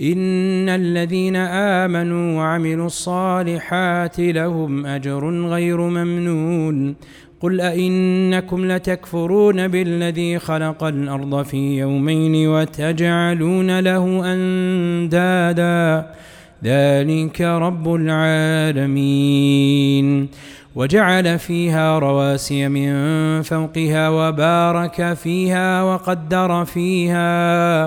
إن الذين آمنوا وعملوا الصالحات لهم أجر غير ممنون. قل أئنكم لتكفرون بالذي خلق الأرض في يومين وتجعلون له أندادا. ذلك رب العالمين. وجعل فيها رواسي من فوقها وبارك فيها وقدر فيها.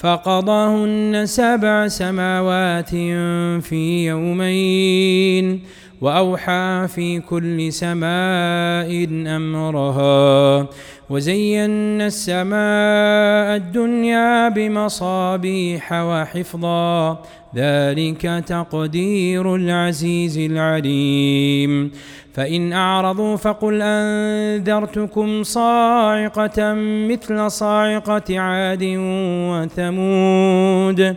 فقضاهن سبع سماوات في يومين. وأوحى في كل سماء أمرها وزينا السماء الدنيا بمصابيح وحفظا ذلك تقدير العزيز العليم فإن أعرضوا فقل أنذرتكم صاعقة مثل صاعقة عاد وثمود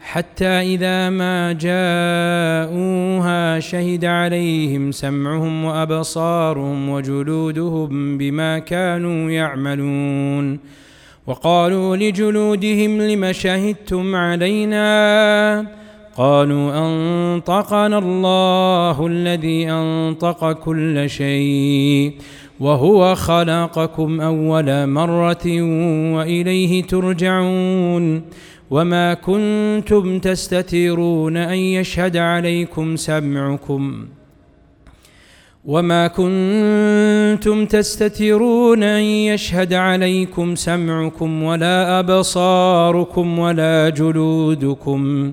حتى إذا ما جاءوها شهد عليهم سمعهم وأبصارهم وجلودهم بما كانوا يعملون. وقالوا لجلودهم لم شهدتم علينا؟ قالوا أنطقنا الله الذي أنطق كل شيء. وهو خلقكم أول مرة وإليه ترجعون وما كنتم تستترون أن يشهد عليكم سمعكم وما كنتم تستترون أن يشهد عليكم سمعكم ولا أبصاركم ولا جلودكم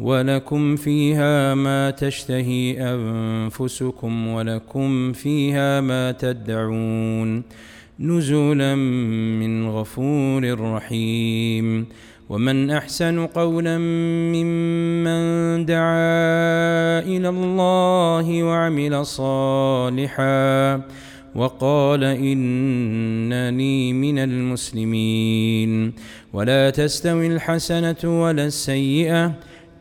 ولكم فيها ما تشتهي أنفسكم ولكم فيها ما تدعون نزلا من غفور رحيم ومن أحسن قولا ممن دعا إلى الله وعمل صالحا وقال إنني من المسلمين ولا تستوي الحسنة ولا السيئة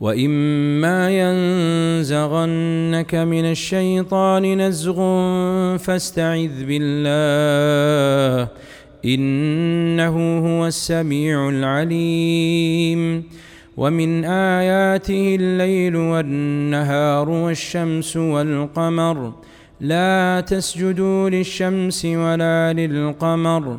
واما ينزغنك من الشيطان نزغ فاستعذ بالله انه هو السميع العليم. ومن اياته الليل والنهار والشمس والقمر لا تسجدوا للشمس ولا للقمر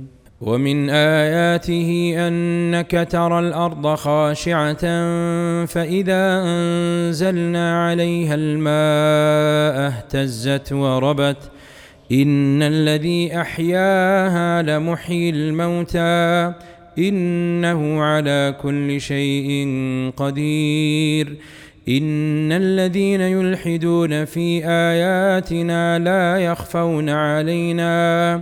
ومن آياته أنك ترى الأرض خاشعة فإذا أنزلنا عليها الماء اهتزت وربت إن الذي أحياها لمحيي الموتى إنه على كل شيء قدير إن الذين يلحدون في آياتنا لا يخفون علينا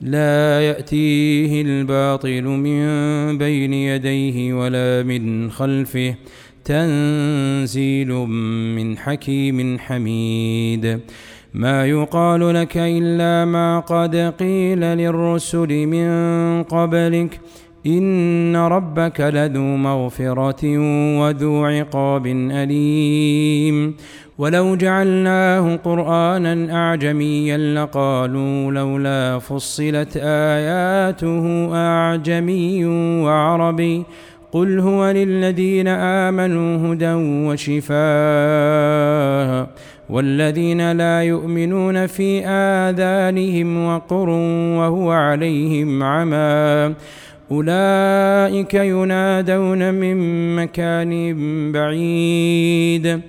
لا يأتيه الباطل من بين يديه ولا من خلفه. تنزيل من حكيم حميد. ما يقال لك إلا ما قد قيل للرسل من قبلك. ان ربك لذو مغفره وذو عقاب اليم ولو جعلناه قرانا اعجميا لقالوا لولا فصلت اياته اعجمي وعربي قل هو للذين امنوا هدى وشفاء والذين لا يؤمنون في آذانهم وقر وهو عليهم عمى أولئك ينادون من مكان بعيد.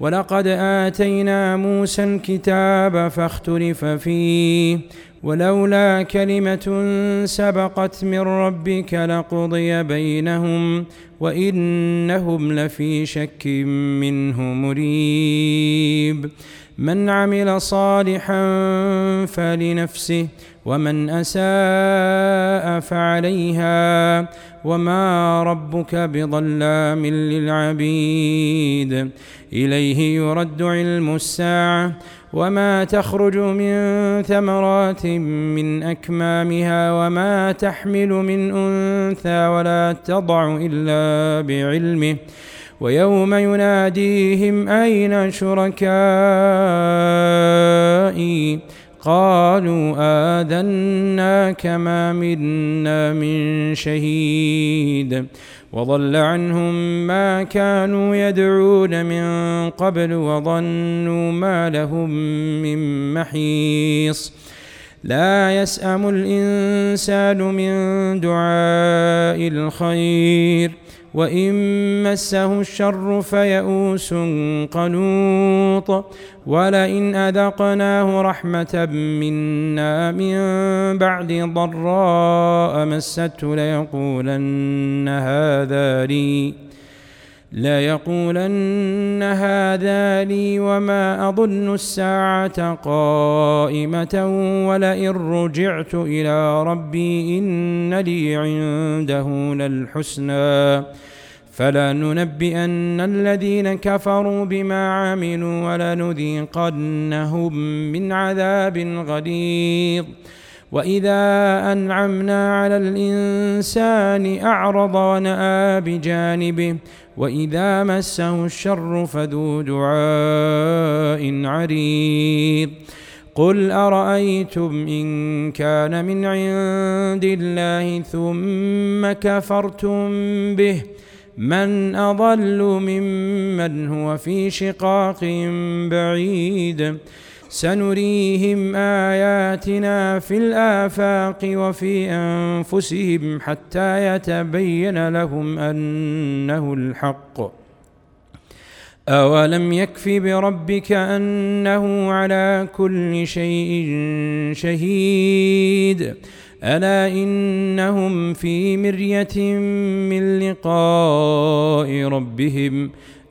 ولقد آتينا موسى الكتاب فاختلف فيه ولولا كلمة سبقت من ربك لقضي بينهم وإنهم لفي شك منه مريب. من عمل صالحا فلنفسه ومن أساء فعليها وما ربك بظلام للعبيد. إليه يرد علم الساعة وما تخرج من ثمرات من أكمامها وما تحمل من أنثى ولا تضع إلا بعلمه. ويوم يناديهم أين شركائي؟ قالوا آذنا كما منا من شهيد. وضل عنهم ما كانوا يدعون من قبل وظنوا ما لهم من محيص. لا يسأم الإنسان من دعاء الخير. وإن مسه الشر فيئوس قنوط ولئن أذقناه رحمة منا من بعد ضراء مسته ليقولن هذا لي. ليقولن هذا لي وما أظن الساعة قائمة ولئن رجعت إلى ربي إن لي عنده للحسنى. فلننبئن الذين كفروا بما عملوا ولنذيقنهم من عذاب غليظ. وإذا أنعمنا على الإنسان أعرض ونأى بجانبه وإذا مسه الشر فذو دعاء عريض. قل أرأيتم إن كان من عند الله ثم كفرتم به؟ من أضل ممن هو في شقاق بعيد. سنريهم آياتنا في الآفاق وفي أنفسهم حتى يتبين لهم أنه الحق. أولم يكف بربك أنه على كل شيء شهيد؟ ألا إنهم في مرية من لقاء ربهم؟